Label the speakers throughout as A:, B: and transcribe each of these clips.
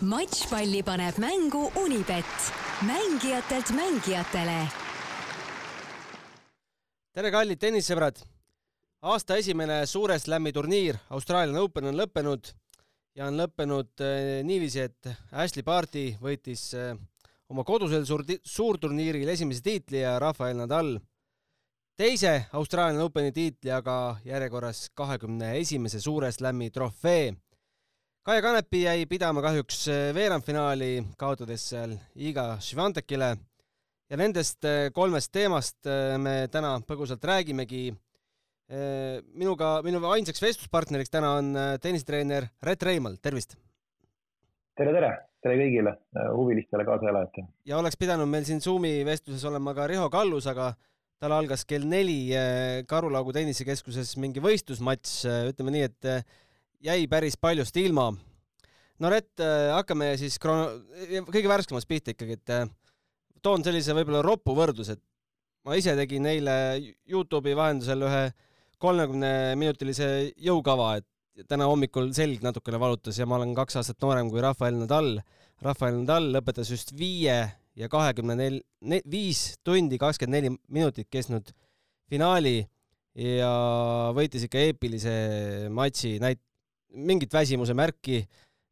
A: matšpalli paneb mängu Unibet, mängijatelt mängijatele.
B: tere, kallid tennissõbrad! aasta esimene Suure Slami turniir Austraalia Open on lõppenud ja on lõppenud eh, niiviisi, et Ashley Barty võitis eh, oma kodusel suur, suurturniiril esimese tiitli ja Rafael Nadal teise Austraalia Openi tiitli aga järjekorras kahekümne esimese Suure Slami trofee Kaia Kanepi jäi pidama kahjuks äh, veerandfinaali, kaotades seal Iga Švantekile ja nendest äh, kolmest teemast äh, me täna põgusalt räägimegi. minuga, minu ainsaks vestluspartneriks täna on tennisetreener Rett Reimal, tervist!
C: tere, tere, tere kõigile huvilistele kaasaelajatele!
B: ja oleks pidanud meil siin Zoomi vestluses olema ka Riho Kallus, aga tal algas kell neli Karulaugu tennisekeskuses mingi võistlusmatš, ütleme nii, et jäi päris paljust ilma. no Rett, äh, hakkame siis krono-, kõige värskemast pihta ikkagi, et äh, toon sellise võib-olla ropu võrdluse, et ma ise tegin eile Youtube'i vahendusel ühe kolmekümneminutilise jõukava, et täna hommikul selg natukene valutas ja ma olen kaks aastat noorem kui Rafael Nadal. Rafael Nadal lõpetas just viie ja kahekümne nel-, viis tundi kakskümmend neli minutit kestnud finaali ja võitis ikka eepilise matši, näit-, mingit väsimuse märki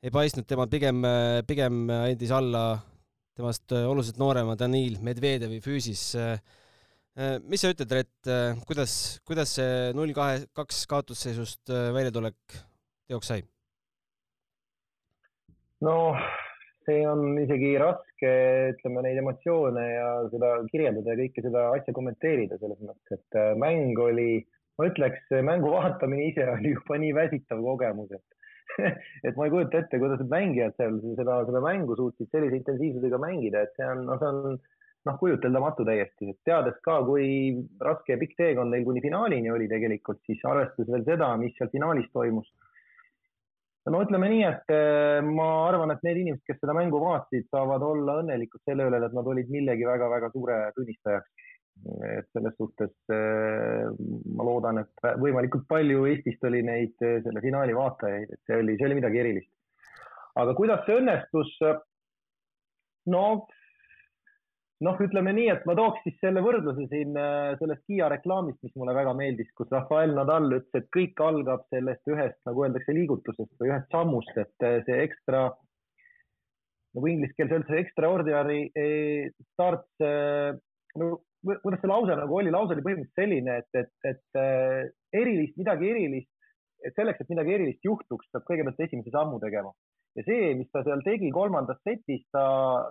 B: ei paistnud tema, pigem, pigem andis alla temast oluliselt noorema Danil Medvedevi füüsis. mis sa ütled, Rett, kuidas, kuidas see null kahe, kaks kaotusseisust väljatulek teoks sai?
C: no see on isegi raske, ütleme, neid emotsioone ja seda kirjeldada ja kõike seda asja kommenteerida selles mõttes, et mäng oli ma ütleks, mängu vaatamine ise oli juba nii väsitav kogemus, et et ma ei kujuta ette, kuidas need mängijad seal seda, seda mängu suutsid sellise intensiivsusega mängida, et see on, noh, see on noh, kujuteldamatu täiesti, teades ka, kui raske ja pikk teekond neil kuni finaalini oli tegelikult, siis arvestades veel seda, mis seal finaalis toimus. no ütleme nii, et eh, ma arvan, et need inimesed, kes seda mängu vaatasid, saavad olla õnnelikud selle üle, et nad olid millegi väga-väga suure tunnistajaks et selles suhtes äh, ma loodan, et võimalikult palju Eestist oli neid äh, selle finaali vaatajaid, et see oli, see oli midagi erilist. aga kuidas see õnnestus? no, noh, ütleme nii, et ma tooks siis selle võrdluse siin äh, sellest Kiia reklaamist, mis mulle väga meeldis, kus Rafael Nadal ütles, et kõik algab sellest ühest, nagu öeldakse, liigutusest või ühest sammust, et see ekstra nagu inglise keeles öeldakse extraordinary starts no kuidas see lause nagu oli, lause oli põhimõtteliselt selline, et, et, et äh, erilist, midagi erilist, et selleks, et midagi erilist juhtuks, peab kõigepealt esimese sammu tegema. ja see, mis ta seal tegi kolmandas setis, ta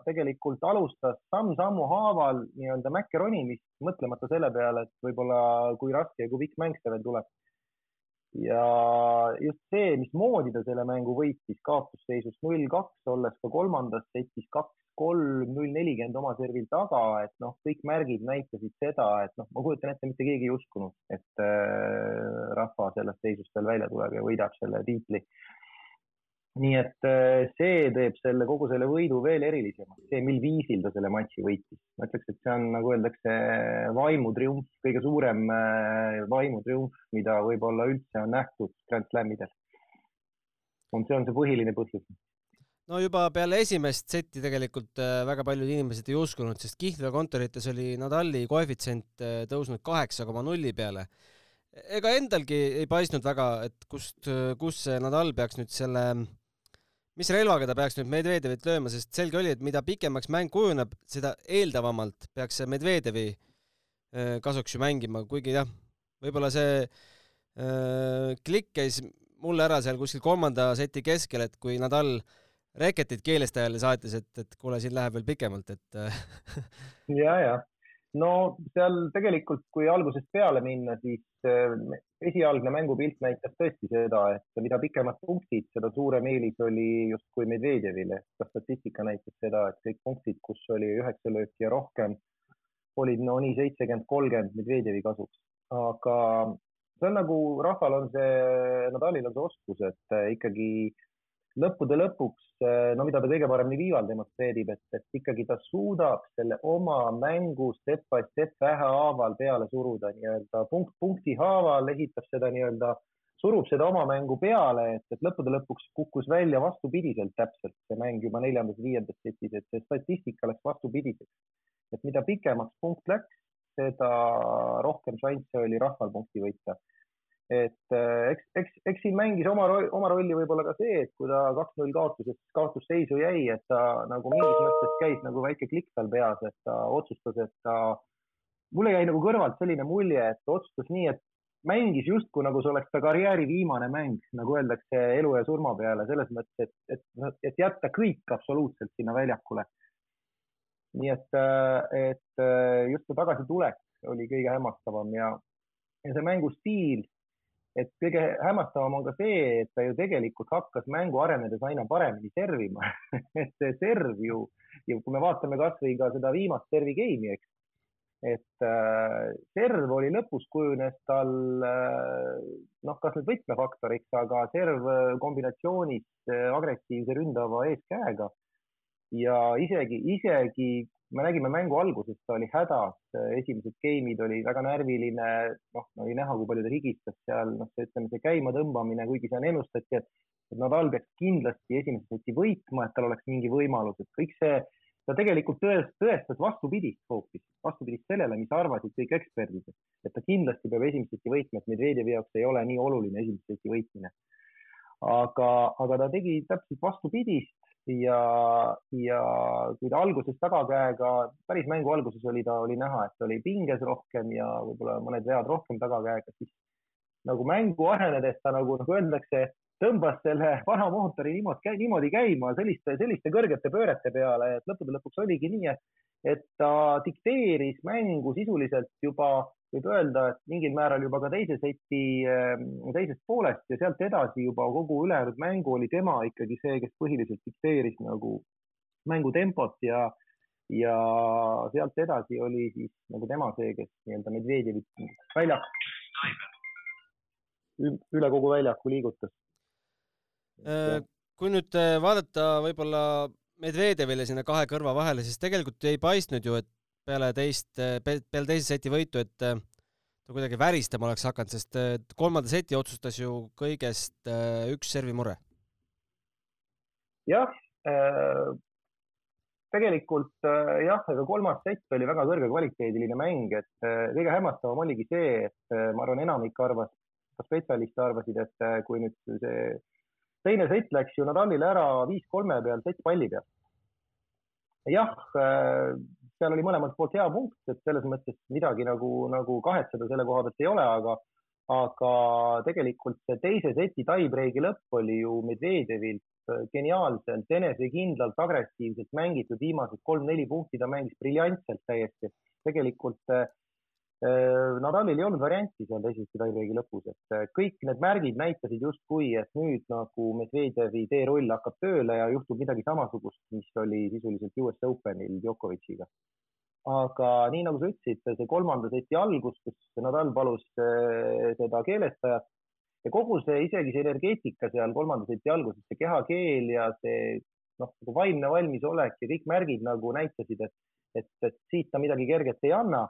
C: tegelikult alustas samm-sammu haaval nii-öelda mäkke ronimist, mõtlemata selle peale, et võib-olla kui raske ja kui pikk mäng see veel tuleb ja just see, mismoodi ta selle mängu võitis kaotusseisus null kaks, olles ka kolmandas setis kaks kolm, null nelikümmend oma servil taga, et noh, kõik märgid näitasid seda, et noh, ma kujutan ette, mitte keegi ei uskunud, et äh, rahva sellest seisust veel välja tuleb ja võidab selle tiitli. nii et äh, see teeb selle, kogu selle võidu veel erilisemaks, see, mil viisil ta selle matši võitis. ma ütleks, et see on, nagu öeldakse, vaimutriumf, kõige suurem äh, vaimutriumf, mida võib-olla üldse on nähtud Grand Slamidel. see on see põhiline põhjus
B: no juba peale esimest setti tegelikult äh, väga paljud inimesed ei uskunud, sest Kihlveo kontorites oli Nadali koefitsient äh, tõusnud kaheksa koma nulli peale. ega endalgi ei paistnud väga, et kust, äh, kus see Nadal peaks nüüd selle, mis relvaga ta peaks nüüd Medvedjevit lööma, sest selge oli, et mida pikemaks mäng kujuneb, seda eeldavamalt peaks see Medvedjevi kasuks ju mängima, kuigi jah, võib-olla see äh, klikk käis mulle ära seal kuskil kolmanda seti keskel, et kui Nadal äh, reketit keelestajale saatis, et, et kuule, siin läheb veel pikemalt, et
C: äh, ja, ja no seal tegelikult, kui algusest peale minna, siis äh, esialgne mängupilt näitas tõesti seda, et mida pikemad punktid, seda suurem eelis oli justkui Medvedjevile. ka statistika näitas seda, et kõik punktid, kus oli üheksa lööki ja rohkem, olid no nii seitsekümmend, kolmkümmend Medvedjevi kasuks. aga see on nagu rahval on see, Nadalil on see oskus, et äh, ikkagi lõppude lõpuks, eh, no mida ta kõige paremini viival demonstreerib, et, et ikkagi ta suudab selle oma mängu step by step vähehaaval peale suruda nii-öelda punkt punkti haaval, ehitab seda nii-öelda surub seda oma mängu peale, et, et lõppude lõpuks kukkus välja vastupidiselt täpselt see mäng juba neljandas-viiendas setis, et see statistika läks vastupidiseks. et mida pikemaks punkt läks, seda rohkem šansse oli rahval punkti võita. Et äh, eks, eks, eks siin mängis oma, oma rolli võib-olla ka see, et kui ta kaks-null kaotuses, kaotusseisu jäi, et ta nagu mingis mõttes käis nagu väike klikk tal peas, et ta otsustas, et ta, mulle jäi nagu kõrvalt selline mulje, et ta otsustas nii, et mängis justkui nagu see oleks ta karjääri viimane mäng, nagu öeldakse elu ja surma peale, selles mõttes, et, et, et jätta kõik absoluutselt sinna väljakule. nii et, et just see tagasitulek oli kõige hämmastavam ja, ja see mängustiil, et kõige hämmastavam on ka see, et ta ju tegelikult hakkas mängu arenedes aina paremini servima. Et see serv ju, ja kui me vaatame kasvõi ka seda viimast servi game'i, eks et äh, serv oli lõpus kujunes tal äh, noh, kas nüüd võtmefaktoriks, aga serv äh, kombinatsioonis äh, agressiivse ründava eeskäega. Ja isegi, isegi me nägime mängu alguses, ta oli hädas, esimesed game'id oli väga närviline, noh, oli näha, kui palju ta higistas seal, noh, ütleme, see käima tõmbamine, kuigi seal ennustati, et, et Nadal peaks kindlasti esimese seti võitma, et tal oleks mingi võimalus, et kõik see ta tegelikult tões, tõestas vastupidist hoopis, vastupidist sellele, mis arvasid kõik eksperdid, et ta kindlasti peab esimest seti võitma, et Medvedjevi jaoks ei ole nii oluline esimest seti võitmine. aga, aga ta tegi täpselt vastupidist ja, ja kui ta alguses tagakäega, päris mängu alguses oli ta, oli näha, et oli pinges rohkem ja võib-olla mõned vead rohkem tagakäega, siis nagu mängu arenedes ta nagu, nagu öeldakse, tõmbas selle vana mootori niimoodi, niimoodi käima selliste, selliste kõrgete pöörete peale, et lõppude lõpuks oligi nii, et, et ta dikteeris mängu sisuliselt juba, võib öelda, et mingil määral juba ka teise seti ehm, teisest poolest ja sealt edasi juba kogu ülejäänud mängu oli tema ikkagi see, kes põhiliselt dikteeris nagu mängu tempot ja, ja sealt edasi oli siis nagu tema see, kes nii-öelda Medvedjevit väljak, üle kogu väljaku liigutas.
B: Äh, kui nüüd äh, vaadata võib-olla Medvedjevile sinna kahe kõrva vahele, siis tegelikult ei paistnud ju, et peale teist, äh, peale teise seti võitu, et ta kuidagi väristama oleks hakanud, sest kolmanda seti otsustas ju kõigest üks servimure.
C: jah äh,, tegelikult jah, ega kolmas sett oli väga kõrgekvaliteediline mäng, et kõige hämmastavam oligi see, et ma arvan, enamik arvas, ka spetsialiste arvasid, et kui nüüd see teine sett läks ju Nadalile ära viis-kolme peal, sett palli peal. jah, äh, seal oli mõlemalt poolt hea punkt, et selles mõttes midagi nagu, nagu kahetseda selle koha pealt ei ole, aga, aga tegelikult see teise seti tiebreaki lõpp oli ju Medvedjevilt äh, geniaalselt, enesekindlalt, agressiivselt mängitud, viimased kolm-neli punkti ta mängis briljantselt täiesti. tegelikult Äh, Nadalil ei olnud varianti seal teise tiebreaki lõpus, et äh, kõik need märgid näitasid justkui, et nüüd nagu Medvedjevi teerull hakkab tööle ja juhtub midagi samasugust, mis oli sisuliselt US Openil Djokovic'iga. aga nii nagu sa ütlesid, see kolmanda seti algus, kus Nadal palus äh, seda keelestajat ja kogu see, isegi see energeetika seal kolmanda seti alguses, see kehakeel ja see noh, nagu vaimne valmisolek ja kõik märgid nagu näitasid, et, et, et siit ta midagi kerget ei anna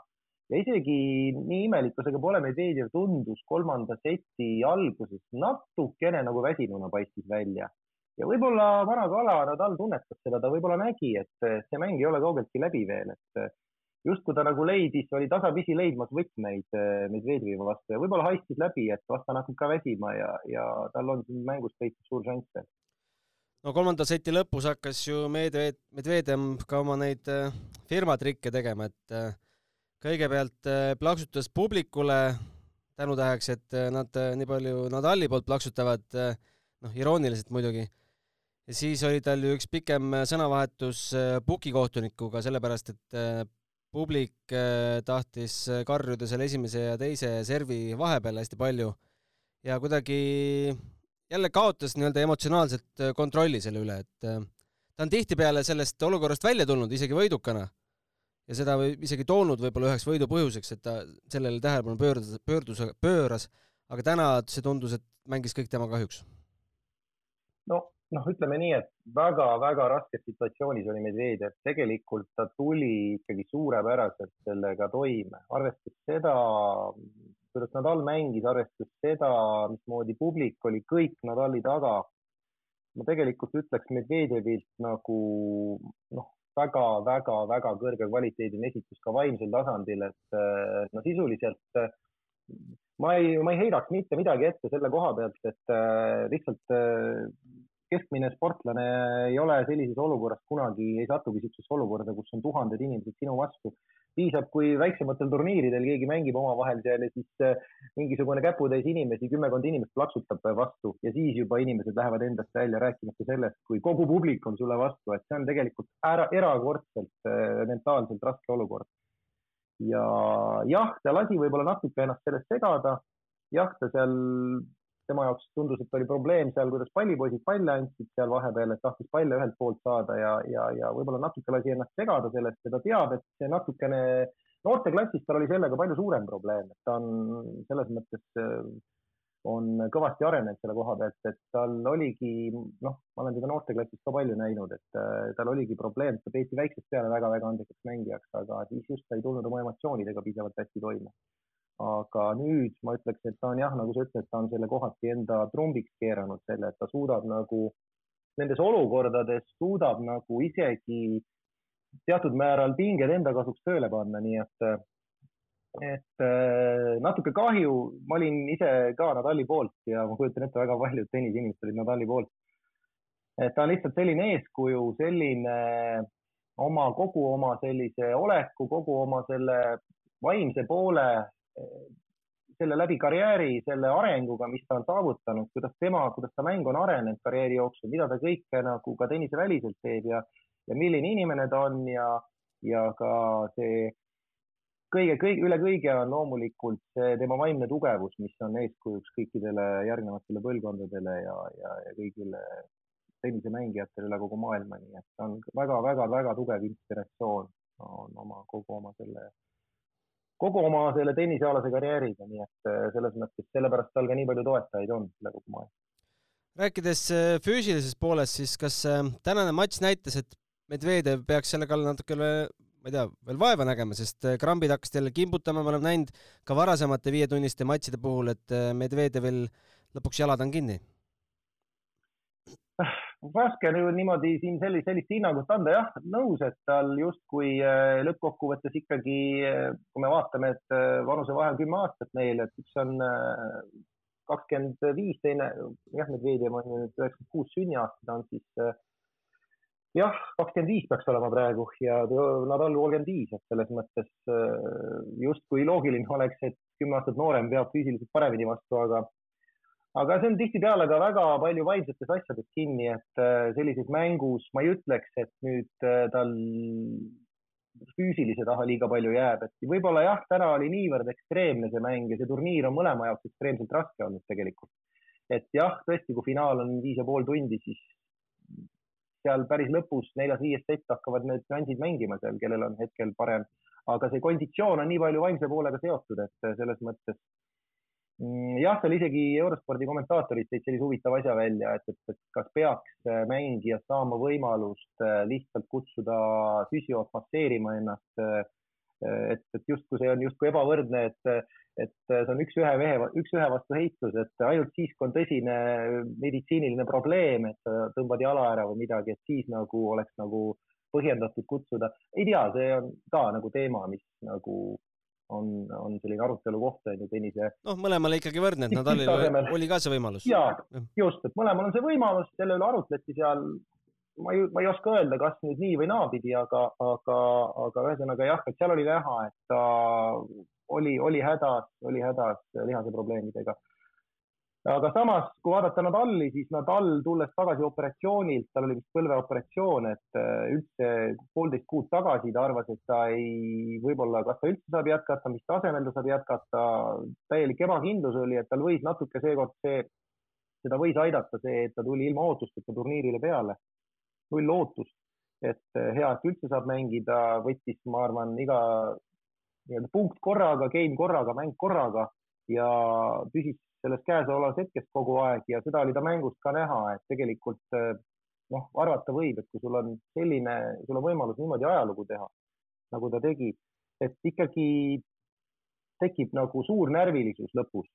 C: ja isegi nii imelik, kui see ka pole, Medvedjev tundus kolmanda seti alguses natukene nagu väsinuna paistis välja ja võib-olla vana kala Nadal tunnetas seda, ta võib-olla nägi, et see mäng ei ole kaugeltki läbi veel, et justkui ta nagu leidis, oli tasapisi leidmas võtmeid eh, Medvedjevi vastu ja võib-olla haistis läbi, et vastane hakkab ka väsima ja, ja tal on siin mängus peitud suur šanss veel.
B: no kolmanda seti lõpus hakkas ju Medved, Medvedjev ka oma neid eh, firmatrikke tegema, et eh, kõigepealt äh, plaksutas publikule tänutäheks, et äh, nad äh, nii palju Nadali poolt plaksutavad, noh, irooniliselt muidugi. ja siis oli tal ju üks pikem sõnavahetus Puki kohtunikuga, sellepärast et publik tahtis karjuda seal esimese ja teise servi vahepeal hästi palju ja kuidagi jälle kaotas nii-öelda emotsionaalselt kontrolli selle üle, et ta on tihtipeale sellest olukorrast välja tulnud isegi võidukana ja seda võib isegi toonud võib-olla üheks võidu põhjuseks, et ta sellele tähelepanu pöördus, pöördus, pööras, aga täna see tundus, et mängis kõik tema kahjuks.
C: no, noh, ütleme nii, et väga-väga raskes situatsioonis oli Medvedjev, tegelikult ta tuli ikkagi suurepäraselt sellega toime, arvestades seda, kuidas Nadal mängis, arvestades seda, mismoodi publik oli kõik Nadali taga. ma tegelikult ütleks Medvedjevilt nagu noh, väga-väga-väga kõrge kvaliteediline esitus ka vaimsel tasandil, et äh, no sisuliselt äh, ma ei, ma ei heidaks mitte midagi ette selle koha pealt, et äh, lihtsalt keskmine sportlane ei ole sellises olukorras kunagi, ei satugi niisugusesse olukorda, kus on tuhanded inimesed sinu vastu. Piisab, kui väiksematel turniiridel keegi mängib omavahel seal ja siis äh, mingisugune käputäis inimesi, kümmekond inimest plaksutab vastu ja siis juba inimesed lähevad endast välja, rääkimata sellest, kui kogu publik on sulle vastu, et see on tegelikult ära, erakordselt äh, mentaalselt raske olukord. ja jah, ta lasi võib-olla natuke ennast sellest segada. jah, ta seal tema jaoks tundus, et oli probleem seal, kuidas pallipoisid palle andsid seal vahepeal, et tahtis palle ühelt poolt saada ja, ja, ja võib-olla natuke lasi ennast segada sellest ja ta teab, et see natukene noorteklassis tal oli sellega palju suurem probleem, et ta on selles mõttes äh, on kõvasti arenenud selle koha pealt, et tal oligi, noh, ma olen teda noorteklassis ka palju näinud, et äh, tal oligi probleem, ta peeti väiksest peale väga-väga andekaks mängijaks, aga siis just ta ei tulnud oma emotsioonidega piisavalt hästi toime aga nüüd ma ütleks, et ta on jah, nagu sa ütled, ta on selle kohati enda trumbiks keeranud selle, et ta suudab nagu nendes olukordades suudab nagu isegi teatud määral pinged enda kasuks tööle panna, nii et, et äh, natuke kahju, ma olin ise ka Nadali poolt ja ma kujutan ette, väga paljud tenniseinimesed olid Nadali poolt. et ta on lihtsalt selline eeskuju, selline oma kogu oma sellise oleku, kogu oma selle vaimse poole selle läbi karjääri, selle arenguga, mis ta on saavutanud, kuidas tema, kuidas ta mäng on arenenud karjääri jooksul, mida ta kõike nagu ka tenniseväliselt teeb ja, ja milline inimene ta on ja, ja ka see kõige, kõige, üle kõige on loomulikult see tema vaimne tugevus, mis on eeskujuks kõikidele järgnevatele põlvkondadele ja, ja, ja kõigile tennisemängijatele üle kogu maailma, nii et ta on väga-väga-väga tugev inspiratsioon on oma, kogu oma selle kogu oma selle tennisealase karjääriga, nii et äh, selles mõttes sellepärast tal ka nii palju toetajaid on üle kogu maailma.
B: rääkides äh, füüsilisest poolest, siis kas äh, tänane matš näitas, et Medvedev peaks selle kallal natuke ma ei tea, veel vaeva nägema, sest krambid hakkasid jälle kimbutama, me oleme näinud ka varasemate viietunniste matšide puhul, et Medvedevil lõpuks jalad on kinni
C: raske ju niimoodi siin sellist, sellist hinnangut anda, jah, nõus, et tal justkui äh, lõppkokkuvõttes ikkagi, äh, kui me vaatame, et äh, vanusevahe on kümme aastat neil, et üks on kakskümmend viis, teine, jah, Medvedjev on nüüd üheksakümmend kuus sünniaasta, ta on siis jah, kakskümmend viis peaks olema praegu ja Nadal kolmkümmend viis, et selles mõttes justkui loogiline oleks, et kümme aastat noorem peab füüsiliselt paremini vastu, aga aga see on tihtipeale ka väga palju vaimsetes asjades kinni, et äh, sellises mängus ma ei ütleks, et nüüd äh, tal füüsilise taha liiga palju jääb, et võib-olla jah, täna oli niivõrd ekstreemne see mäng ja see turniir on mõlema jaoks ekstreemselt raske olnud tegelikult. et jah, tõesti, kui finaal on viis ja pool tundi, siis seal päris lõpus neljas-viies sett hakkavad need nüansid mängima seal, kellel on hetkel parem, aga see konditsioon on nii palju vaimse poolega seotud, et selles mõttes jah, seal isegi eurospordi kommentaatorid tõid sellise huvitava asja välja, et, et, et kas peaks äh, mängija saama võimalust äh, lihtsalt kutsuda füsioot masseerima ennast. Äh, et, et justkui see on justkui ebavõrdne, et, et see on üks-ühe mehe, üks-ühe vastu heitlus, et ainult siis, kui on tõsine meditsiiniline probleem, et tõmbad jala ära või midagi, et siis nagu oleks nagu põhjendatud kutsuda. ei tea, see on ka nagu teema, mis nagu on, on selline arutelu koht on ju tennise.
B: noh, mõlemale ikkagi võrdne, et Nadalil oli ka see võimalus.
C: ja just, et mõlemal on see võimalus, selle üle arutleti seal. ma ei, ma ei oska öelda, kas nüüd nii või naapidi, aga, aga, aga ühesõnaga jah, et seal oli näha, et ta oli, oli hädas, oli hädas lihase probleemidega aga samas, kui vaadata Nadali, siis Nadal tulles tagasi operatsioonilt, tal oli vist põlveoperatsioon, et äh, üldse poolteist kuud tagasi ta arvas, et ta ei, võib-olla, kas ta üldse saab jätkata, mis tasemel ta saab jätkata, täielik ebakindlus oli, et tal võis natuke seekord see, seda võis aidata see, et ta tuli ilma ootusteta turniirile peale, null ootust, et äh, hea, et üldse saab mängida, võttis, ma arvan, iga nii-öelda punkt korraga, game korraga, mäng korraga ja püsis selles käesolevas hetkes kogu aeg ja seda oli ta mängust ka näha, et tegelikult eh, noh, arvata võib, et kui sul on selline, sul on võimalus niimoodi ajalugu teha, nagu ta tegi, et ikkagi tekib nagu suur närvilisus lõpus,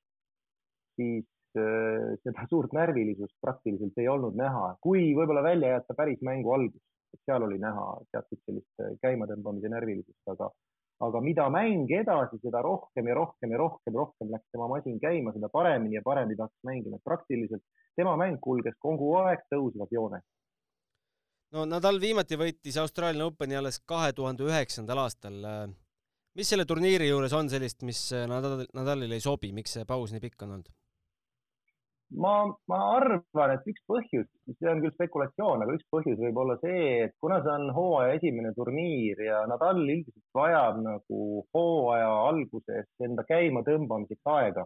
C: siis äh, seda suurt närvilisust praktiliselt ei olnud näha, kui võib-olla välja jätta päris mängu algus, et seal oli näha teatud sellist käimatõmbamise närvilisust, aga, aga mida mäng edasi, seda rohkem ja rohkem ja rohkem, rohkem läks tema masin käima, seda paremini ja paremini ta hakkas mängima, et praktiliselt tema mäng kulges kogu aeg tõusvas joones
B: no Nadal viimati võitis Austraalia Openi alles kahe tuhande üheksandal aastal. mis selle turniiri juures on sellist, mis Nadal, Nadalile ei sobi, miks see paus nii pikk on olnud?
C: Ma, ma arvan, et üks põhjus, see on küll spekulatsioon, aga üks põhjus võib olla see, et kuna see on hooaja esimene turniir ja Nadal üldiselt vajab nagu hooaja alguses enda käima tõmbamiseks aega,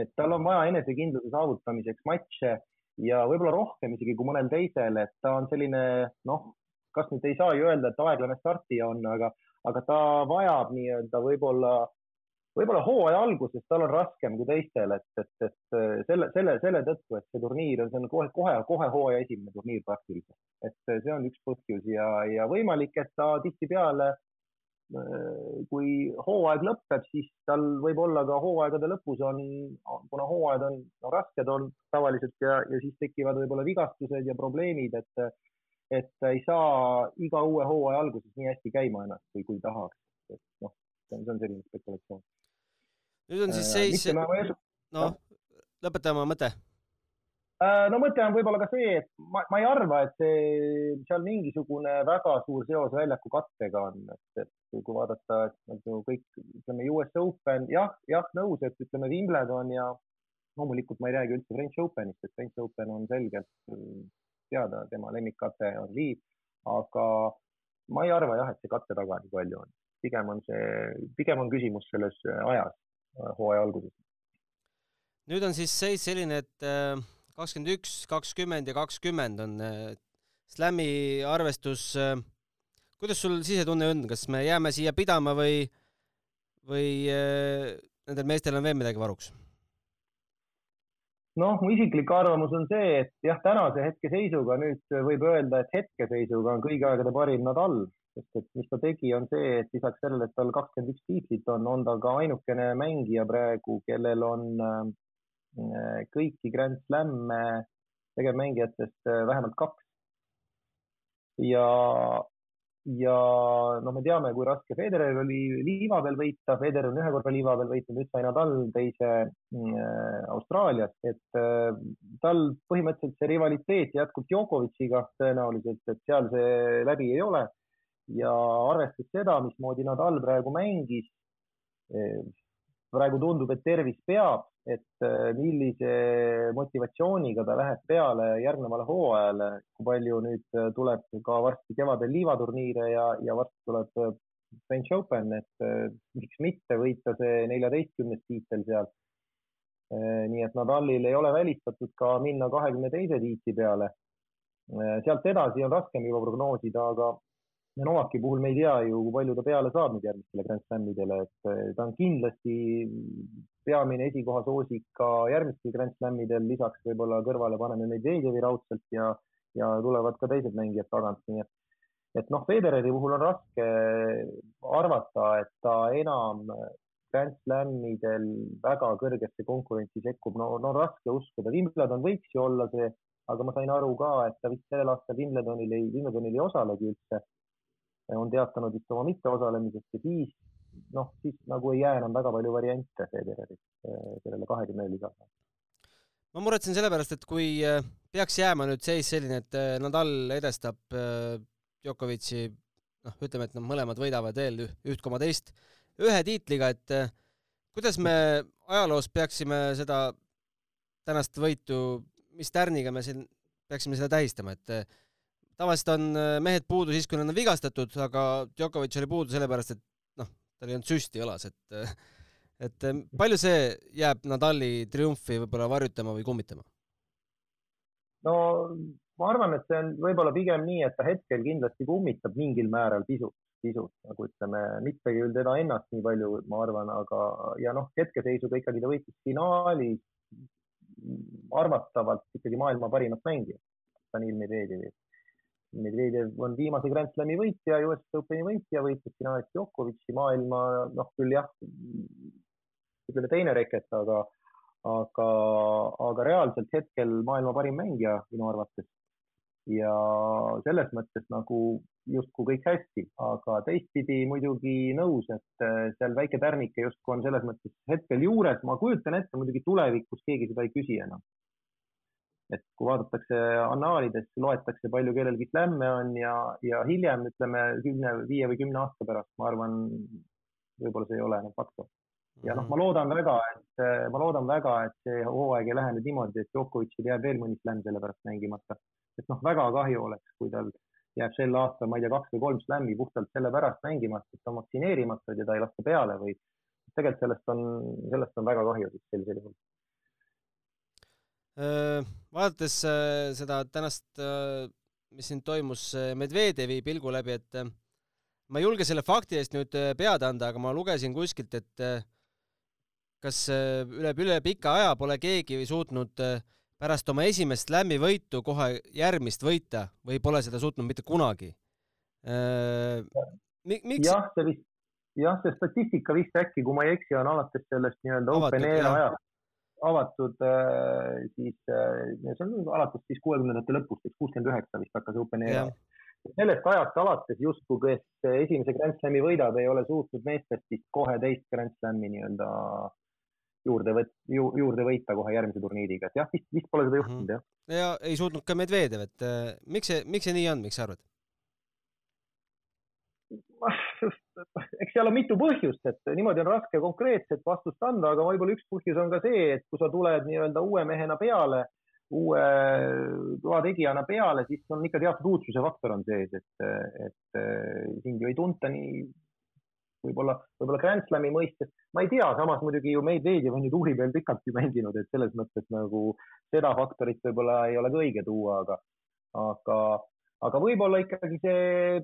C: et tal on vaja enesekindluse saavutamiseks matše ja võib-olla rohkem isegi kui mõnel teisel, et ta on selline noh, kas nüüd ei saa ju öelda, et aeglane startija on, aga, aga ta vajab nii-öelda võib-olla, võib-olla hooaja alguses tal on raskem kui teistel, et, et, et selle, selle, selle tõttu, et see turniir on, see on kohe, kohe, kohe hooaja esimene turniir praktiliselt, et see on üks põhjus ja, ja võimalik, et ta tihtipeale Äh, kui hooaeg lõpeb, siis tal võib olla ka hooaegade lõpus on, kuna hooajad on no, rasked on tavaliselt ja, ja siis tekivad võib-olla vigastused ja probleemid, et, et ei saa iga uue hooaja alguses nii hästi käima ennast, kui, kui tahaks. et noh, see on, see on selline spekulatsioon.
B: Nüüd on siis äh, seis, noh, lõpeta oma mõte.
C: Äh, no mõte on võib-olla ka see, et ma, ma ei arva, et see seal mingisugune väga suur seos väljaku kattega on, et, et kui vaadata, et nagu kõik, ütleme US Open, jah, jah, nõus, et ütleme Wimbledon ja loomulikult ma ei räägi üldse French Openist, et French Open on selgelt mm, teada, tema lemmikkate on Liiv, aga ma ei arva jah, et see katte taga nii palju on. pigem on see, pigem on küsimus selles ajas, hooaja alguses.
B: nüüd on siis seis selline, et äh kakskümmend üks, kakskümmend ja kakskümmend on äh, Slami arvestus. Äh, kuidas sul sisetunne on, kas me jääme siia pidama või, või nendel meestel on veel midagi varuks?
C: noh, mu isiklik arvamus on see, et jah, tänase hetkeseisuga nüüd võib öelda, et hetkeseisuga on kõigi aegade parim Nadal, sest et mis ta tegi, on see, et lisaks sellele, et tal kakskümmend üks tiitlit on, on ta ka ainukene mängija praegu, kellel on Äh, kõiki Grand Slam'e tegevmängijatest äh, vähemalt kaks. ja, ja no me teame, kui raske Federer oli liiva peal võita, Federer on ühe korra liiva peal võitnud, nüüd sai Nadal teise äh, Austraalias, et tal põhimõtteliselt see rivaliteet jätkub Djokovic'iga tõenäoliselt, et seal see läbi ei ole. Ja arvestades seda, mismoodi Nadal praegu mängis äh,, praegu tundub, et tervis peab, et äh, millise motivatsiooniga ta läheb peale järgnevale hooajale, kui palju nüüd äh, tuleb ka varsti kevadel liivaturniire ja, ja varsti tuleb French Open, et miks mitte võita see neljateistkümnes tiitel seal. nii et Nadalil ei ole välistatud ka minna kahekümne teise tiitli peale. sealt edasi on raskem juba prognoosida, aga Novaki puhul me ei tea ju, kui palju ta peale saab nüüd järgmistele Grand Slamidele, et eh, ta on kindlasti peamine esikoha soosik ka järgmistel Grand Slamidel, lisaks võib-olla kõrvale paneme Medvedjevi raudselt ja, ja tulevad ka teised mängijad tagant, nii et, et noh, Federeri puhul on raske arvata, et ta enam Grand Slamidel väga kõrgesse konkurentsi sekkub, no, no raske uskuda, Wimbledon võiks ju olla see, aga ma sain aru ka, et ta vist sellel aastal Wimbledonil ei, Wimbledonil ei osalegi üldse on teatanud vist oma mitteosalemisest ja siis noh, siis nagu ei jää enam väga palju variante Federeril äh, sellele kahekümnele lisada.
B: ma muretsen sellepärast, et kui äh, peaks jääma nüüd seis selline, et äh, Nadal edestab Djokovic'i, noh, ütleme, et nad mõlemad võidavad veel üht koma teist ühe tiitliga, et kuidas me ajaloos peaksime seda tänast võitu, mis tärniga me siin peaksime seda tähistama, et tavaliselt on äh, mehed puudu siis, kui nad on vigastatud, aga Djokovic oli puudu sellepärast, et noh, tal ei olnud süsti õlas, et äh, et äh, palju see jääb Nadali triumfi võib-olla varjutama või kummitama?
C: no ma arvan, et see on võib-olla pigem nii, et ta hetkel kindlasti kummitab mingil määral pisut, pisut nagu ütleme, mitte küll teda ennast nii palju, ma arvan, aga ja noh, hetkeseisuga ikkagi ta võitis finaalis arvatavalt ikkagi maailma parimat mängijat, Danil Medvedjevi Medvedjev on viimase Grand Slami võitja, US Openi võitja, võitis finaalis Djokovic'i maailma, noh küll jah, ütleme teine reket, aga, aga, aga reaalselt hetkel maailma parim mängija minu arvates. ja selles mõttes nagu justkui kõik hästi, aga teistpidi muidugi nõus, et äh, seal väike tärnike justkui on selles mõttes hetkel juures, ma kujutan ette, muidugi tulevikus keegi seda ei küsi enam et kui vaadatakse annaalidest, loetakse, palju kellelgi slämme on ja, ja hiljem ütleme kümne, viie või kümne aasta pärast, ma arvan, võib-olla see ei ole enam faktor. ja noh, ma loodan väga, et ma loodan väga, et see hooaeg ei lähe nüüd niimoodi, et Djokovicil jääb veel mõni slämm selle pärast mängimata. et noh, väga kahju oleks, kui tal jääb sel aastal, ma ei tea, kaks või kolm slämmi puhtalt sellepärast mängimata, et ta on vaktsineerimata ja ta ei lasta peale või tegelikult sellest on, sellest on väga kahju siis sellisel juhul
B: vaadates äh, seda tänast, äh, mis siin toimus Medvedjevi pilgu läbi, et ma ei julge selle fakti eest nüüd pead anda, aga ma lugesin kuskilt, et kas üle, üle pika aja pole keegi suutnud pärast oma esimest slam'i võitu kohe järgmist võita või pole seda suutnud mitte kunagi
C: Mi. miks? jah, see vist, jah, see statistika vist äkki, kui ma ei eksi, on alates sellest nii-öelda open air ajast avatud äh, siis, äh, see on alates siis kuuekümnendate lõpust, eks kuuskümmend üheksa vist hakkas Open Air. sellest ajast alates justkui, kes esimese Grand Slami võidab, ei ole suutnud meestest vist kohe teist Grand Slami nii-öelda juurde võt-, ju, juurde võita kohe järgmise turniiriga, et jah, vist, vist pole seda juhtunud mm -hmm.
B: jah. ja ei suutnud ka Medvedev, et äh, miks see, miks see nii on, miks sa arvad?
C: eks seal on mitu põhjust, et niimoodi on raske konkreetset vastust anda, aga võib-olla üks põhjus on ka see, et kui sa tuled nii-öelda uue mehena peale, uue loa tegijana peale, siis on ikka teatud uudsuse faktor on sees, et, et sind ju ei tunta nii võib-olla, võib-olla Grand Slami mõistes, ma ei tea, samas muidugi ju Medvedjev on ju tuuri peal pikalt ju mänginud, et selles mõttes nagu seda faktorit võib-olla ei ole ka õige tuua, aga, aga, aga võib-olla ikkagi see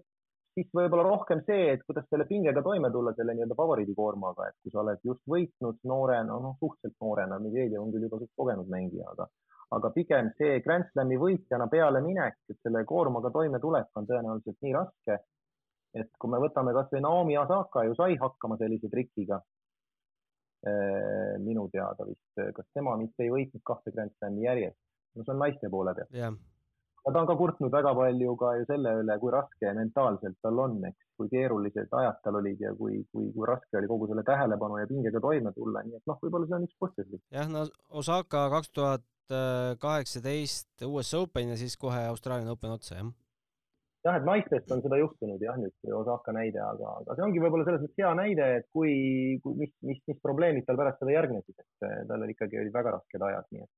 C: siis võib-olla rohkem see, et kuidas selle pingega toime tulla, selle nii-öelda favoriidikoormaga, et kui sa oled just võitnud noorena, noh, suhteliselt noorena, Medvedev on küll juba suht kogenud mängija, aga, aga pigem see Grand Slami võitjana pealeminek, et selle koormaga toimetulek on tõenäoliselt nii raske. et kui me võtame kasvõi Naomi Osaka ju sai hakkama sellise trikiga minu teada vist, kas tema vist ei võitnud kahte Grand Slami järjest, no see on naiste poole pealt
B: yeah
C: aga ta on ka kurtnud väga palju ka ju selle üle, kui raske mentaalselt tal on, eks, kui keerulised ajad tal olid ja kui, kui, kui raske oli kogu selle tähelepanu ja pingega toime tulla, nii et noh, võib-olla see on üks põhjus.
B: jah, no Osaka kaks tuhat kaheksateist US Open ja siis kohe Austraalia Open otsa, jah.
C: Jah, et naistest on seda juhtunud jah, nüüd Osaka näide, aga, aga see ongi võib-olla selles mõttes hea näide, et kui, kui, mis, mis, mis probleemid tal pärast seda järgnesid, et tal oli ikkagi olid väga rasked ajad, nii et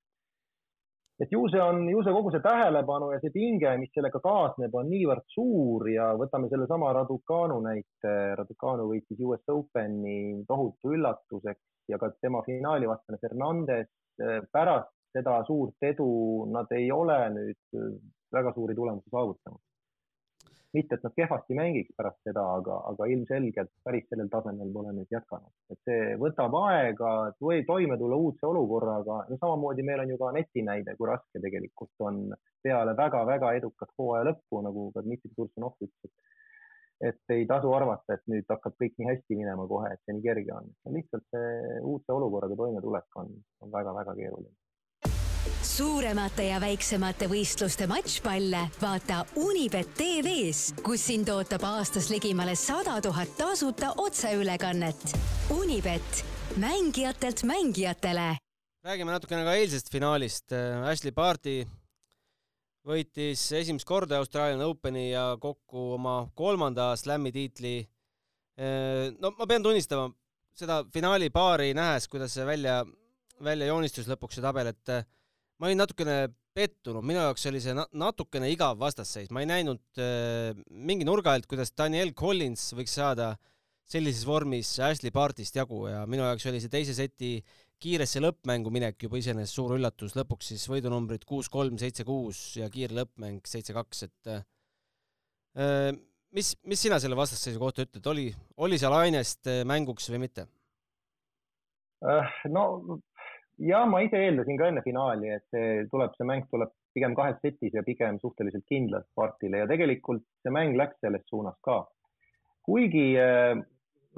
C: et ju see on, ju see kogu see tähelepanu ja see pinge, mis sellega kaasneb, on niivõrd suur ja võtame sellesama Raducanu näite. Raducanu võitis US Openi tohutu üllatuseks ja ka tema finaalivastane Fernandes pärast seda suurt edu nad ei ole nüüd väga suuri tulemusi saavutanud mitte, et nad kehvasti mängiks pärast seda, aga, aga ilmselgelt päris sellel tasemel pole nüüd jätkanud, et see võtab aega, et või toime tulla uudse olukorraga. no samamoodi meil on ju ka Aneti näide, kui raske tegelikult on peale väga-väga edukat hooaja lõppu, nagu ka Dmitri Tursunov ütles, et ei tasu arvata, et nüüd hakkab kõik nii hästi minema kohe, et see nii kerge on. lihtsalt see uudse olukorraga toimetulek on, on väga-väga keeruline
A: suuremate ja väiksemate võistluste matšpalle vaata Unibet tv-s, kus sind ootab aastas ligimale sada tuhat tasuta otseülekannet. Unibet, mängijatelt mängijatele.
B: räägime natukene ka eilsest finaalist. Ashley Barti võitis esimest korda Australian Openi ja kokku oma kolmanda slam'i tiitli. no ma pean tunnistama, seda finaali paari nähes, kuidas see välja, välja joonistus lõpuks see tabel, et ma olin natukene pettunud, minu jaoks oli see natukene igav vastasseis, ma ei näinud äh, mingi nurga alt, kuidas Daniel Collins võiks saada sellises vormis Ashley Bartist jagu ja minu jaoks oli see teise seti kiiresse lõppmängu minek juba iseenesest suur üllatus, lõpuks siis võidunumbrid kuus-kolm, seitse-kuus ja kiire lõppmäng seitse-kaks, et äh, mis, mis sina selle vastasseisu kohta ütled, oli, oli seal ainest äh, mänguks või mitte?
C: Äh, no ja ma ise eeldasin ka enne finaali, et see tuleb, see mäng tuleb pigem kahes setis ja pigem suhteliselt kindlalt Spartile ja tegelikult see mäng läks selles suunas ka. kuigi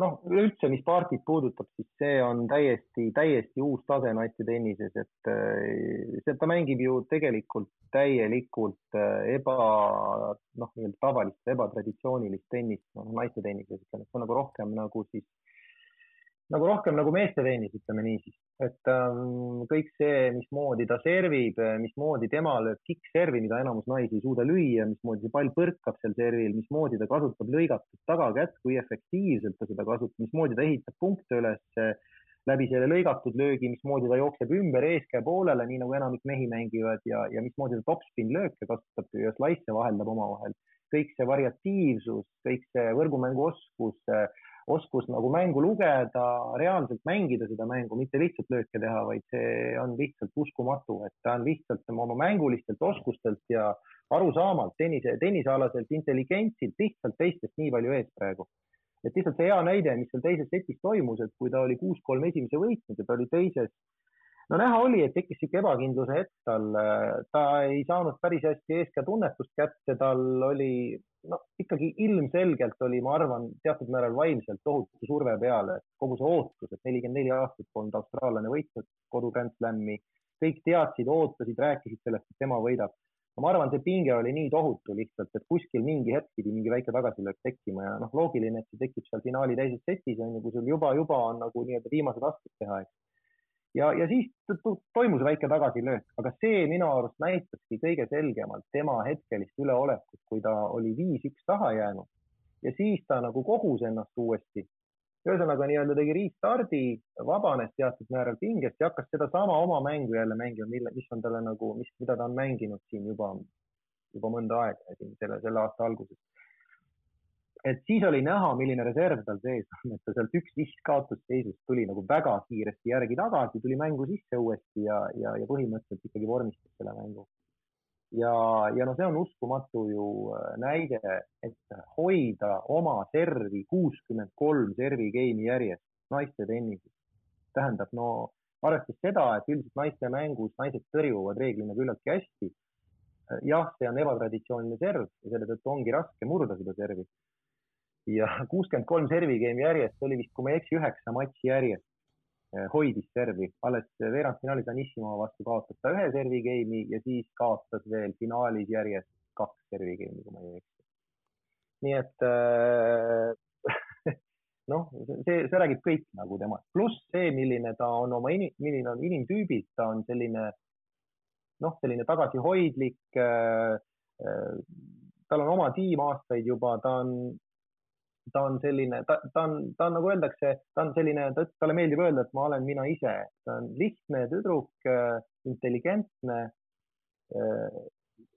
C: noh, üleüldse, mis partit puudutab, siis see on täiesti, täiesti uus tase naiste tennises, et see, ta mängib ju tegelikult täielikult eba, noh, nii-öelda tavalist, ebatraditsioonilist tennist, noh, naiste tennises, ütleme, et see on nagu rohkem nagu siis nagu rohkem nagu meeste tennis, ütleme niisiis, et ähm, kõik see, mismoodi ta servib, mismoodi tema lööb kikkservi, mida enamus naisi ei suuda lüüa, mismoodi see pall põrkab seal servil, mismoodi ta kasutab lõigatud tagakätt, kui efektiivselt ta seda kasutab, mismoodi ta ehitab punkte üles läbi selle lõigatud löögi, mismoodi ta jookseb ümber eeskäe poolele, nii nagu enamik mehi mängivad ja, ja mismoodi ta topspin lööke kasutab ja slaisse vaheldab omavahel. kõik see variatiivsus, kõik see võrgumänguoskus oskus nagu mängu lugeda, reaalselt mängida seda mängu, mitte lihtsalt lööke teha, vaid see on lihtsalt uskumatu, et ta on lihtsalt oma mängulistelt oskustelt ja arusaamalt, tennise, tennisealaselt intelligentsilt lihtsalt teistest nii palju ees praegu. et lihtsalt see hea näide, mis seal teises setis toimus, et kui ta oli kuus-kolm esimese võitnud ja ta oli teises no näha oli, et tekkis sihuke ebakindluse hetk tal, ta ei saanud päris hästi eeskätt tunnetust kätte, tal oli no ikkagi ilmselgelt oli, ma arvan, teatud määral vaimselt tohutu surve peal, et kogu see ootus, et nelikümmend neli aastat polnud austraallane võitnud kodu Grand Slami, kõik teadsid, ootasid, rääkisid sellest, et tema võidab. ma arvan, see pinge oli nii tohutu lihtsalt, et kuskil mingi hetk pidi mingi väike tagasilöök tekkima ja noh, loogiline, et see tekib seal finaali teises setis on ju, kui sul juba, juba on nagu nii-öelda viimased astud teha, eks ja, ja siis toimus väike tagasilöök, aga see minu arust näitaski kõige selgemalt tema hetkelist üleolekut, kui ta oli viis-üks taha jäänud ja siis ta nagu kogus ennast uuesti. ühesõnaga nii-öelda tegi restardi, vabanes teatud määral pingest ja hakkas sedasama oma mängu jälle mängima, mille, mis on talle nagu, mis, mida ta on mänginud siin juba, juba mõnda aega siin selle, selle aasta alguses et siis oli näha, milline reserv tal sees on, et ta sealt üks-viis kaotusseisust tuli nagu väga kiiresti järgi tagasi, tuli mängu sisse uuesti ja, ja, ja põhimõtteliselt ikkagi vormistas selle mängu. ja, ja no see on uskumatu ju äh, näide, et hoida oma servi kuuskümmend kolm servi game'i järjest naiste tennises tähendab, no arvestades seda, et üldiselt naiste mängus naised tõrjuvad reeglina küllaltki hästi. jah, see on ebatraditsiooniline serv ja selle tõttu ongi raske murda seda servi ja kuuskümmend kolm servi game'i järjest oli vist, kui ma ei eksi, üheksa matši järjest eh, hoidis servi, alles veerandfinaalis Anissimo vastu kaotas ta ühe servi game'i ja siis kaotas veel finaalis järjest kaks servi game'i, kui ma ei eksi. nii et äh, noh, see, see räägib kõik nagu temast, pluss see, milline ta on oma milline on inimtüübilt, ta on selline noh, selline tagasihoidlik äh,. Äh, tal on oma tiim aastaid juba, ta on ta on selline, ta, ta on, ta on nagu öeldakse, ta on selline, talle meeldib öelda, et ma olen mina ise, ta on lihtne tüdruk, äh, intelligentne. Äh,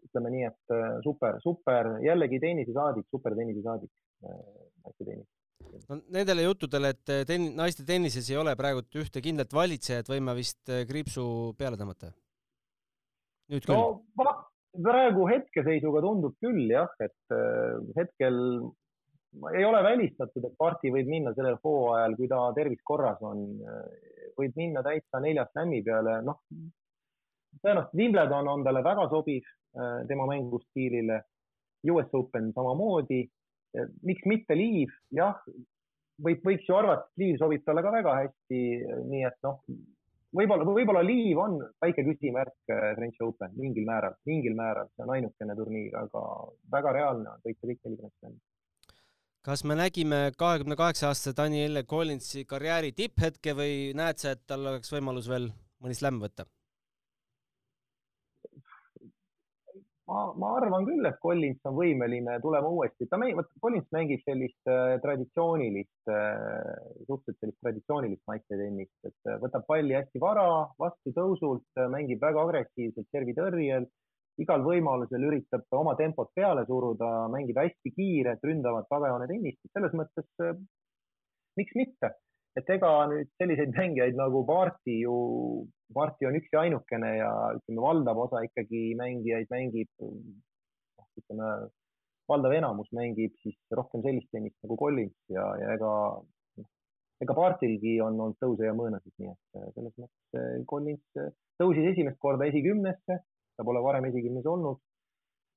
C: ütleme nii, et äh, super, super, jällegi tennisesaadik, super tennisesaadik, naiste tennis
B: no nendele juttudele, et ten-, naiste tennises ei ole praegu ühte kindlat valitsejat, võime vist kriipsu peale tõmmata? nüüd küll
C: no,? praegu hetkeseisuga tundub küll jah, et hetkel ei ole välistatud, et parti võib minna sellel hooajal, kui ta tervis korras on, võib minna täitsa nelja slam'i peale, noh. tõenäoliselt Wimbledon on talle väga sobiv äh, tema mängustiilile. US Open samamoodi. miks mitte Liiv, jah, võib, võiks ju arvata, et Liiv sobib talle ka väga hästi, nii et noh, võib-olla, võib-olla Liiv on väike küsimärk äh, French Open mingil määral, mingil määral, see on ainukene turniir, aga väga reaalne on võita kõik neli Grand Slami
B: kas me nägime kahekümne kaheksa aastase Daniel Collinsi karjääri tipphetke või näed sa, et tal oleks võimalus veel mõni slämm võtta?
C: ma, ma arvan küll, et Collins on võimeline tulema uuesti, ta mängib, Collins mängib sellist äh, traditsioonilist äh,, suhteliselt sellist traditsioonilist naistetennist, et äh, võtab palli hästi vara, vastu tõusult, äh, mängib väga agressiivselt servitõrjel igal võimalusel üritab oma tempot peale suruda, mängib hästi kiiret, ründavat tagajoone tennist, selles mõttes äh, miks mitte, et ega nüüd selliseid mängijaid nagu Paarti ju, Paarti on üks ja ainukene ja ütleme, valdav osa ikkagi mängijaid mängib, noh, ütleme, valdav enamus mängib siis rohkem sellist tennist nagu Collins ja, ja ega, noh, ega Paartilgi on olnud tõuse ja mõõnasid, nii et äh, selles mõttes äh, Collins tõusis esimest korda esikümnesse ta pole varem esikümnes olnud.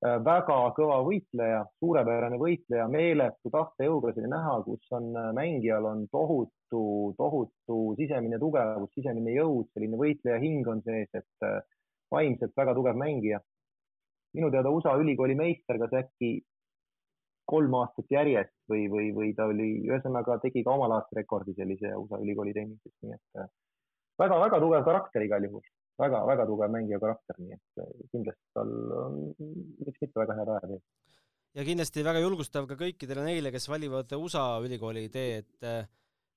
C: Äh, väga kõva võitleja, suurepärane võitleja, meeletu tahtejõuga oli näha, kus on äh, mängijal on tohutu, tohutu sisemine tugevus, sisemine jõud, selline võitleja hing on sees, et äh, vaimselt väga tugev mängija. minu teada USA ülikooli meister, kas äkki kolm aastat järjest või, või, või ta oli, ühesõnaga tegi ka omalaadse rekordi sellise USA ülikooli tennises, nii et väga-väga tugev karakter igal juhul väga-väga tugev mängija karakter, nii et äh, kindlasti tal on, miks mitte, väga hea päev.
B: ja kindlasti väga julgustav ka kõikidele neile, kes valivad USA ülikooli tee, et äh,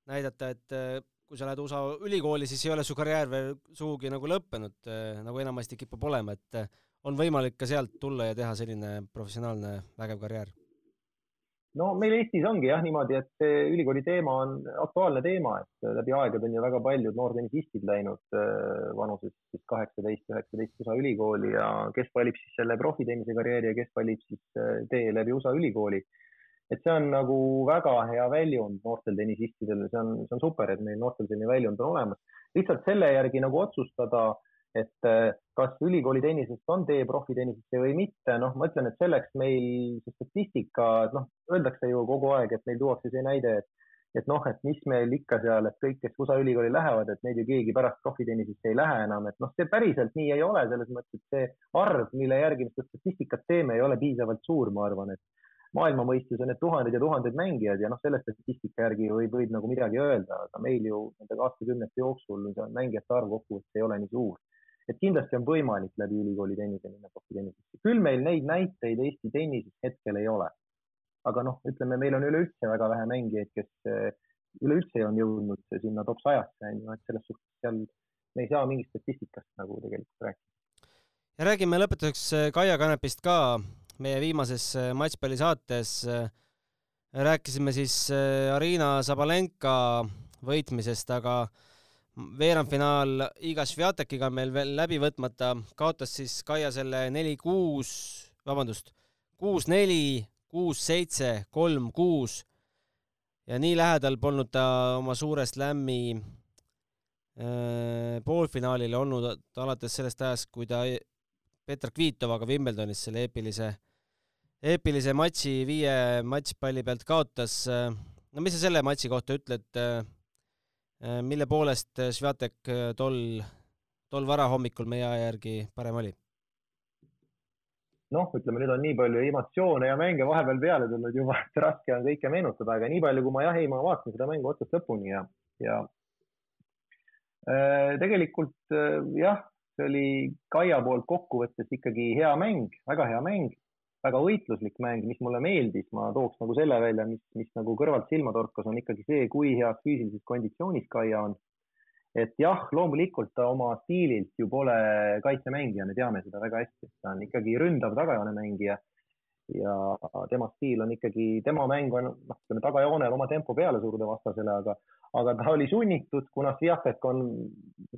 B: näidata, et äh, kui sa lähed USA ülikooli, siis ei ole su karjäär veel sugugi nagu lõppenud, nagu enamasti kipub olema, et on võimalik ka sealt tulla ja teha selline professionaalne vägev karjäär
C: no meil Eestis ongi jah niimoodi, et see ülikooli teema on aktuaalne teema, et läbi aegade on ju väga paljud noortennisistid läinud äh, vanuses siis kaheksateist, üheksateist USA ülikooli ja kes valib siis selle profitennise karjääri ja kes valib siis äh, tee läbi USA ülikooli. et see on nagu väga hea väljund noortel tennisistidel, see on, see on super, et meil noortel selline väljund on olemas. lihtsalt selle järgi nagu otsustada et äh, kas ülikooli tennisest on tee profitennisesse või mitte, noh, ma ütlen, et selleks meil see statistika, noh, öeldakse ju kogu aeg, et meil tuuakse see näide, et et noh, et mis meil ikka seal, et kõik, kes USA ülikooli lähevad, et neid ju keegi pärast profitennisesse ei lähe enam, et noh, see päriselt nii ei ole, selles mõttes, et see arv, mille järgi me seda statistikat teeme, ei ole piisavalt suur, ma arvan, et maailma mõistes on need tuhanded ja tuhanded mängijad ja noh, selle statistika järgi võib, võib nagu midagi öelda, aga meil ju nende aastakümnete jooksul mängijate arv kokkuvõttes ei ole nii suur et kindlasti on võimalik läbi ülikooli tennise minna profitennisesse. küll meil neid näiteid Eesti tennises hetkel ei ole. aga noh, ütleme, meil on üleüldse väga vähe mängijaid, kes eh, üleüldse on jõudnud sinna top sajasse, on ju, et selles suhtes seal me ei saa mingist statistikast nagu tegelikult rääkida.
B: ja räägime lõpetuseks eh, Kaia Kanepist ka. meie viimases eh, matšpallisaates rääkisime siis Arina Sabalenka võitmisest, aga veerandfinaal Iga Sviatekiga meil veel läbi võtmata, kaotas siis Kaia selle neli-kuus, vabandust, kuus-neli, kuus-seitse, kolm-kuus ja nii lähedal polnud ta oma suure slam'i äh, poolfinaalile olnud alates sellest ajast, kui ta Petra Kvitovaga Wimbledonis selle eepilise, eepilise matši viie matšpalli pealt kaotas. no mis sa selle matši kohta ütled äh,? Äh, mille poolest äh, Sviatek äh, tol, tol varahommikul meie aja järgi parem oli?
C: noh, ütleme nüüd on nii palju emotsioone ja mänge vahepeal peale tulnud juba, et raske on kõike meenutada, aga nii palju, kui ma jah, ei, ma vaatasin seda mängu otsast lõpuni ja, ja äh, tegelikult äh, jah, see oli Kaia poolt kokkuvõttes ikkagi hea mäng, väga hea mäng väga võitluslik mäng, mis mulle meeldis, ma tooks nagu selle välja, mis, mis nagu kõrvalt silma torkas, on ikkagi see, kui heas füüsilises konditsioonis Kaia on. et jah, loomulikult ta oma stiililt ju pole kaitsemängija, me teame seda väga hästi, ta on ikkagi ründav tagajoone mängija ja tema stiil on ikkagi, tema mäng on, noh, ütleme tagajoonel oma tempo peale suruda vastasele, aga aga ta oli sunnitud, kuna Sviatek on,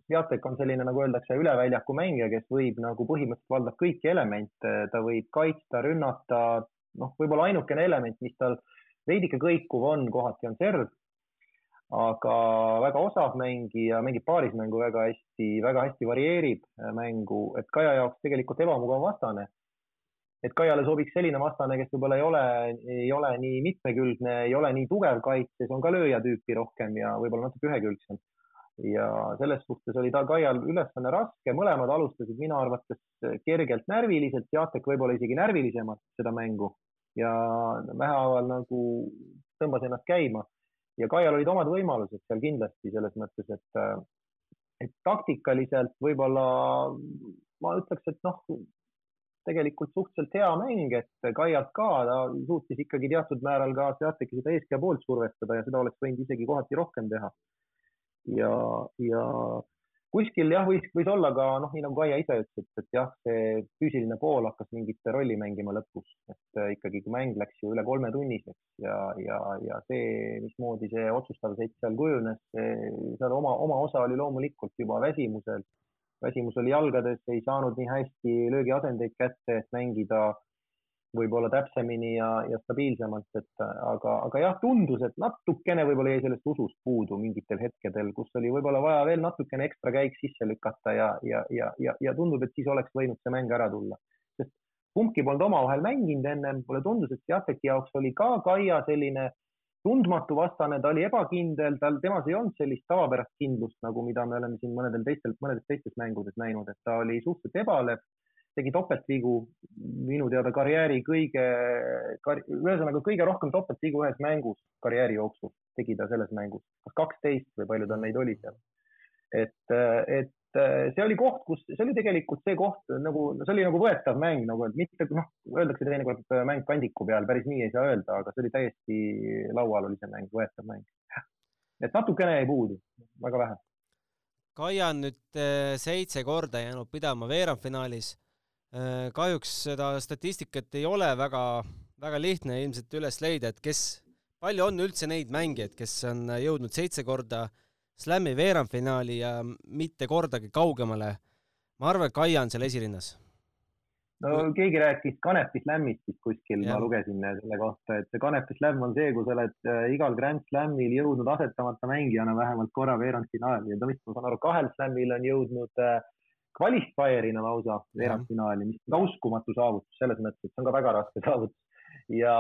C: Sviatek on selline, nagu öeldakse, üleväljaku mängija, kes võib nagu põhimõtteliselt valdab kõiki elemente, ta võib kaitsta, rünnata, noh, võib-olla ainukene element, mis tal veidike kõikuv on, kohati on serv, aga väga osav mängija, mängib paarismängu väga hästi, väga hästi varieerib mängu, et Kaja jaoks tegelikult ebamugav vastane et Kaiale sobiks selline vastane, kes võib-olla ei ole, ei ole nii mitmekülgne, ei ole nii tugev kaitses, on ka lööja tüüpi rohkem ja võib-olla natuke ühekülgsem. ja selles suhtes oli ta Kaial ülesanne raske, mõlemad alustasid minu arvates kergelt närviliselt, Jatek võib-olla isegi närvilisemalt seda mängu ja vähehaaval nagu tõmbas ennast käima ja Kaial olid omad võimalused seal kindlasti selles mõttes, et et taktikaliselt võib-olla ma ütleks, et noh, tegelikult suhteliselt hea mäng, et Kaialt ka, ta suutis ikkagi teatud määral ka Seateki seda eeskõia poolt survestada ja seda oleks võinud isegi kohati rohkem teha. ja, ja kuskil jah, võis, võis olla ka noh, nii nagu Kaia ise ütles, et, et jah, see füüsiline pool hakkas mingit rolli mängima lõpus, et ikkagi, kui mäng läks ju üle kolme tunniseks ja, ja, ja see, mismoodi see otsustav sett seal kujunes, seal oma, oma osa oli loomulikult juba väsimusel väsimus oli jalgades, ei saanud nii hästi löögiasendeid kätte, et mängida võib-olla täpsemini ja, ja stabiilsemalt, et aga, aga jah, tundus, et natukene võib-olla jäi sellest usust puudu mingitel hetkedel, kus oli võib-olla vaja veel natukene ekstra käik sisse lükata ja, ja, ja, ja, ja tundub, et siis oleks võinud see mäng ära tulla. sest kumbki polnud omavahel mänginud ennem, mulle tundus, et Jaceki jaoks oli ka Kaia selline tundmatu vastane, ta oli ebakindel, tal, temas ei olnud sellist tavapärast kindlust, nagu mida me oleme siin mõnedel teistel, mõnedes teistes mängudes näinud, et ta oli suhteliselt ebalev, tegi topeltvigu, minu teada karjääri kõige kar,, ühesõnaga kõige rohkem topeltvigu ühes mängus karjääri jooksul tegi ta selles mängus, kas kaksteist või palju tal neid oli seal. et, et see oli koht, kus, see oli tegelikult see koht nagu, see oli nagu võetav mäng nagu, et mitte noh, öeldakse teinekord äh, mäng kandiku peal, päris nii ei saa öelda, aga see oli täiesti laual oli see mäng, võetav mäng. et natukene jäi puudu, väga vähe.
B: Kaia on nüüd äh, seitse korda jäänud pidama veerandfinaalis. kahjuks seda statistikat ei ole väga, väga lihtne ilmselt üles leida, et kes, palju on üldse neid mängijaid, kes on jõudnud seitse korda äh, Slami veerandfinaali ja mitte kordagi kaugemale. ma arvan, et Kaia on seal esirinnas.
C: no keegi rääkis Kanepi Slamist vist kuskil, ma lugesin selle kohta, et see Kanepi Slam on see, kui sa oled äh, igal Grand Slamil jõudnud asetamata mängijana vähemalt korra veerandfinaali ja ta vist, ma saan aru, kahel Slamil on jõudnud äh, qualifier'ina lausa veerandfinaali, mis on uskumatu saavutus selles mõttes, et see on ka väga raske saavutus ja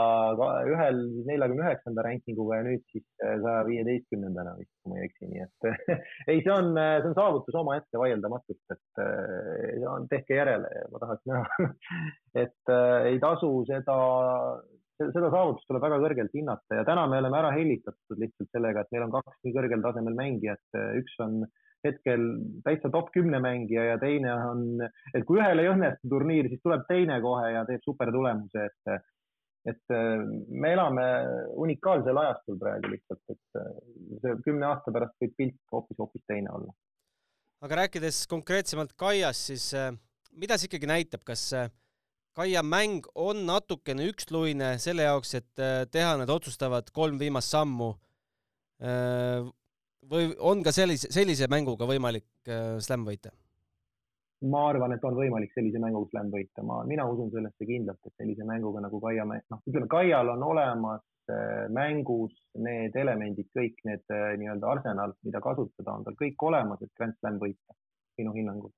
C: ühel neljakümne üheksanda rankinguga ja nüüd siis äh, saja viieteistkümnendana vist, kui ma ei eksi, nii et ei, see on, see on saavutus omaette vaieldamatult, et äh, on, tehke järele, ma tahaks näha et ei tasu seda, seda saavutust tuleb väga kõrgelt hinnata ja täna me oleme ära hellitatud lihtsalt sellega, et meil on kaks nii kõrgel tasemel mängijat, üks on hetkel täitsa top kümne mängija ja teine on, et kui ühel ei õnnestu turniir, siis tuleb teine kohe ja teeb supertulemuse, et et äh, me elame unikaalsel ajastul praegu lihtsalt, et äh, see kümne aasta pärast võib pilt hoopis, hoopis teine olla.
B: aga rääkides konkreetsemalt Kaiast, siis äh, mida see ikkagi näitab, kas Kaia mäng on natukene üksluine selle jaoks, et teha need otsustavad kolm viimast sammu või on ka sellise, sellise mänguga võimalik slam võita?
C: Ma arvan, et on võimalik sellise mänguga slam võita, ma, mina usun sellesse kindlalt, et sellise mänguga nagu Kaia, noh, ütleme Kaial on olemas äh, mängus need elemendid, kõik need äh, nii-öelda arsenal, mida kasutada, on tal kõik olemas, et Grand Slam võita, minu hinnangul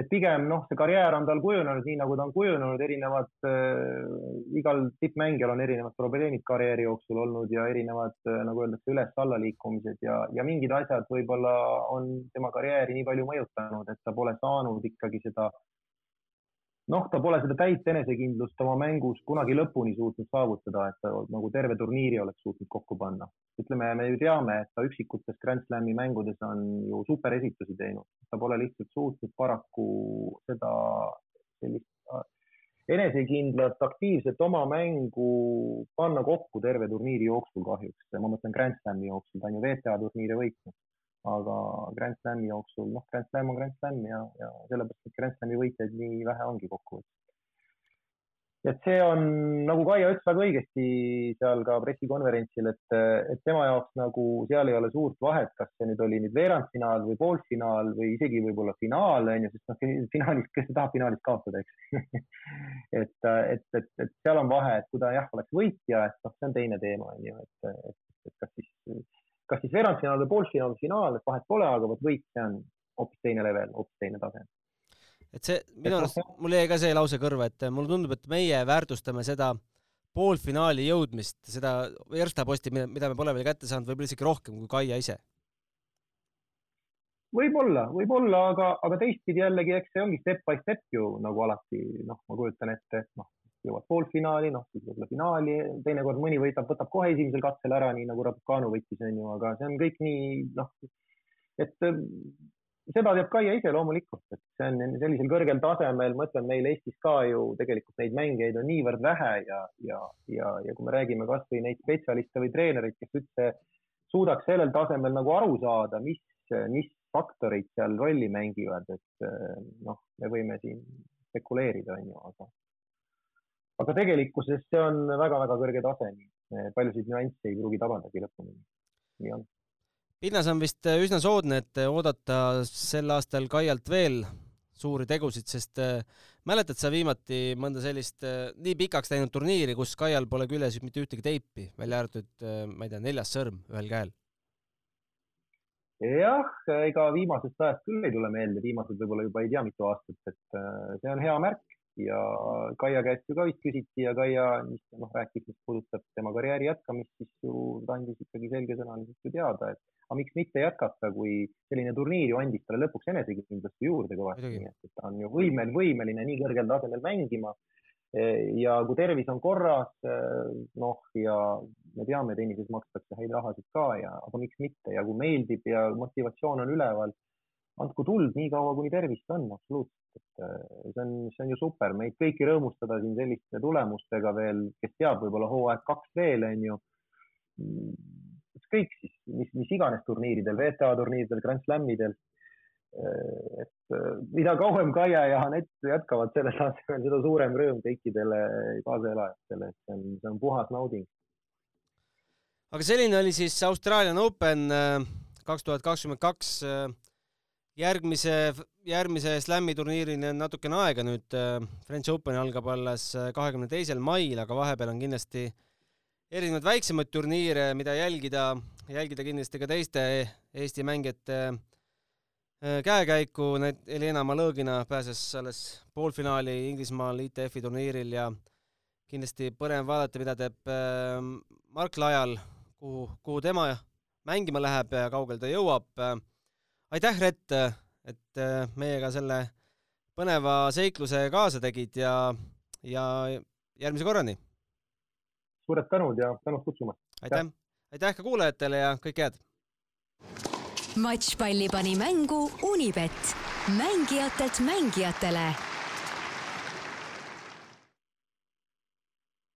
C: et pigem noh, see karjäär on tal kujunenud nii, nagu ta on kujunenud, erinevad äh,, igal tippmängijal on erinevad probleemid karjääri jooksul olnud ja erinevad äh,, nagu öeldakse, üles-alla liikumised ja, ja mingid asjad võib-olla on tema karjääri nii palju mõjutanud, et ta pole saanud ikkagi seda noh, ta pole seda täit enesekindlust oma mängus kunagi lõpuni suutnud saavutada, et ta nagu terve turniiri oleks suutnud kokku panna. ütleme, me ju teame, et ta üksikutes Grand Slami mängudes on ju superesitusi teinud, ta pole lihtsalt suutnud paraku seda sellist äh, enesekindlat, aktiivset oma mängu panna kokku terve turniiri jooksul kahjuks. ma mõtlen Grand Slami jooksul, ta on ju WTA turniire võitnud aga Grand Slami jooksul, noh, Grand Slam on Grand Slam ja, ja sellepärast, et Grand Slami võitjaid nii vähe ongi kokkuvõttes. et see on, nagu Kaia ütles väga õigesti seal ka pressikonverentsil, et, et tema jaoks nagu seal ei ole suurt vahet, kas see nüüd oli nüüd veerandfinaal või poolfinaal või isegi võib-olla finaal on ju, sest noh, finaalis, kes tahab finaalis kaotada, eks et, et, et, et seal on vahe, et kui ta jah, oleks võitja, et noh, see on teine teema on ju, et, et, et kas siis kas siis veerandfinaal või poolfinaal, finaal, et vahet pole, aga vot võit, see on hoopis teine level, hoopis teine tase.
B: et see, minu arust, mul jäi ka see lause kõrva, et mulle tundub, et meie väärtustame seda poolfinaali jõudmist, seda verstaposti, mida me pole veel kätte saanud, võib-olla isegi rohkem kui Kaia ise.
C: võib-olla, võib-olla, aga, aga teistpidi jällegi, eks see ongi step by step ju nagu alati, noh, ma kujutan ette, noh, jõuad poolfinaali, noh, siis võib-olla finaali, teinekord mõni võtab, võtab kohe esimesel katsel ära, nii nagu Raducanu võttis, on ju, aga see on kõik nii, noh, et ähm, seda teab Kaia ise loomulikult, et see on sellisel kõrgel tasemel, ma ütlen, meil Eestis ka ju tegelikult neid mängijaid on niivõrd vähe ja, ja, ja, ja kui me räägime kasvõi neid spetsialiste või treenereid, kes üldse suudaks sellel tasemel nagu aru saada, mis, mis faktorid seal rolli mängivad, et äh, noh, me võime siin spekuleerida, on ju, aga aga tegelikkuses see on väga-väga kõrge tase, nii paljusid nüansse ei pruugi tabadagi lõpuni. nii on.
B: pinnas on vist äh, üsna soodne, et äh, oodata sel aastal Kaialt veel suuri tegusid, sest mäletad sa viimati mõnda sellist nii pikaks läinud turniiri, kus Kaial pole küljes mitte ühtegi teipi, välja arvatud ma ei tea, neljas sõrm ühel käel?
C: jah, ega viimasest ajast küll ei tule meelde, viimased võib-olla juba ei tea mitu aastat, et see on hea märk ja Kaia käest ju ka vist küsiti ja Kaia, mis noh, rääkis, mis puudutab tema karjääri jätkamist, siis ju ta andis ikkagi selgesõnaliselt ju teada, et aga miks mitte jätkata, kui selline turniir ju andis talle lõpuks enesekindlust juurde kõvasti, nii et ta on ju võimel, võimeline nii kõrgel tasemel mängima. ja kui tervis on korras, noh, ja me teame, tennises makstakse häid rahasid ka ja, aga miks mitte ja kui meeldib ja motivatsioon on üleval andku tuld nii kaua, kuni tervist on, absoluutselt, et äh, see on, see on ju super, meid kõiki rõõmustada siin selliste tulemustega veel, kes teab, võib-olla hooaeg kaks veel, on ju. ükskõik siis, mis, mis iganes turniiridel, WTA turniiridel, Grand Slamidel. Äh, et äh, mida kauem Kaia ja Anett jätkavad selles asemel, seda suurem rõõm kõikidele kaasaelajatele, et see on, see on puhas nauding.
B: aga selline oli siis Australian Open kaks tuhat kakskümmend kaks järgmise, järgmise Slami turniirini on natukene aega nüüd. Äh, French Open algab alles äh, kahekümne teisel mail, aga vahepeal on kindlasti erinevaid väiksemaid turniire, mida jälgida, jälgida kindlasti ka teiste Eesti mängijate äh, käekäiku. Need Helena Malõgina pääses alles poolfinaali Inglismaal ITF-i turniiril ja kindlasti põnev vaadata, mida teeb Mark Lajal, kuhu, kuhu tema mängima läheb ja kaugel ta jõuab aitäh, Rett, et äh, meiega selle põneva seikluse kaasa tegid ja, ja järgmise korrani.
C: suured tänud ja tänud kutsumast.
B: aitäh, aitäh ka kuulajatele ja kõike head.
A: matšpalli pani mängu Unibet, mängijatelt mängijatele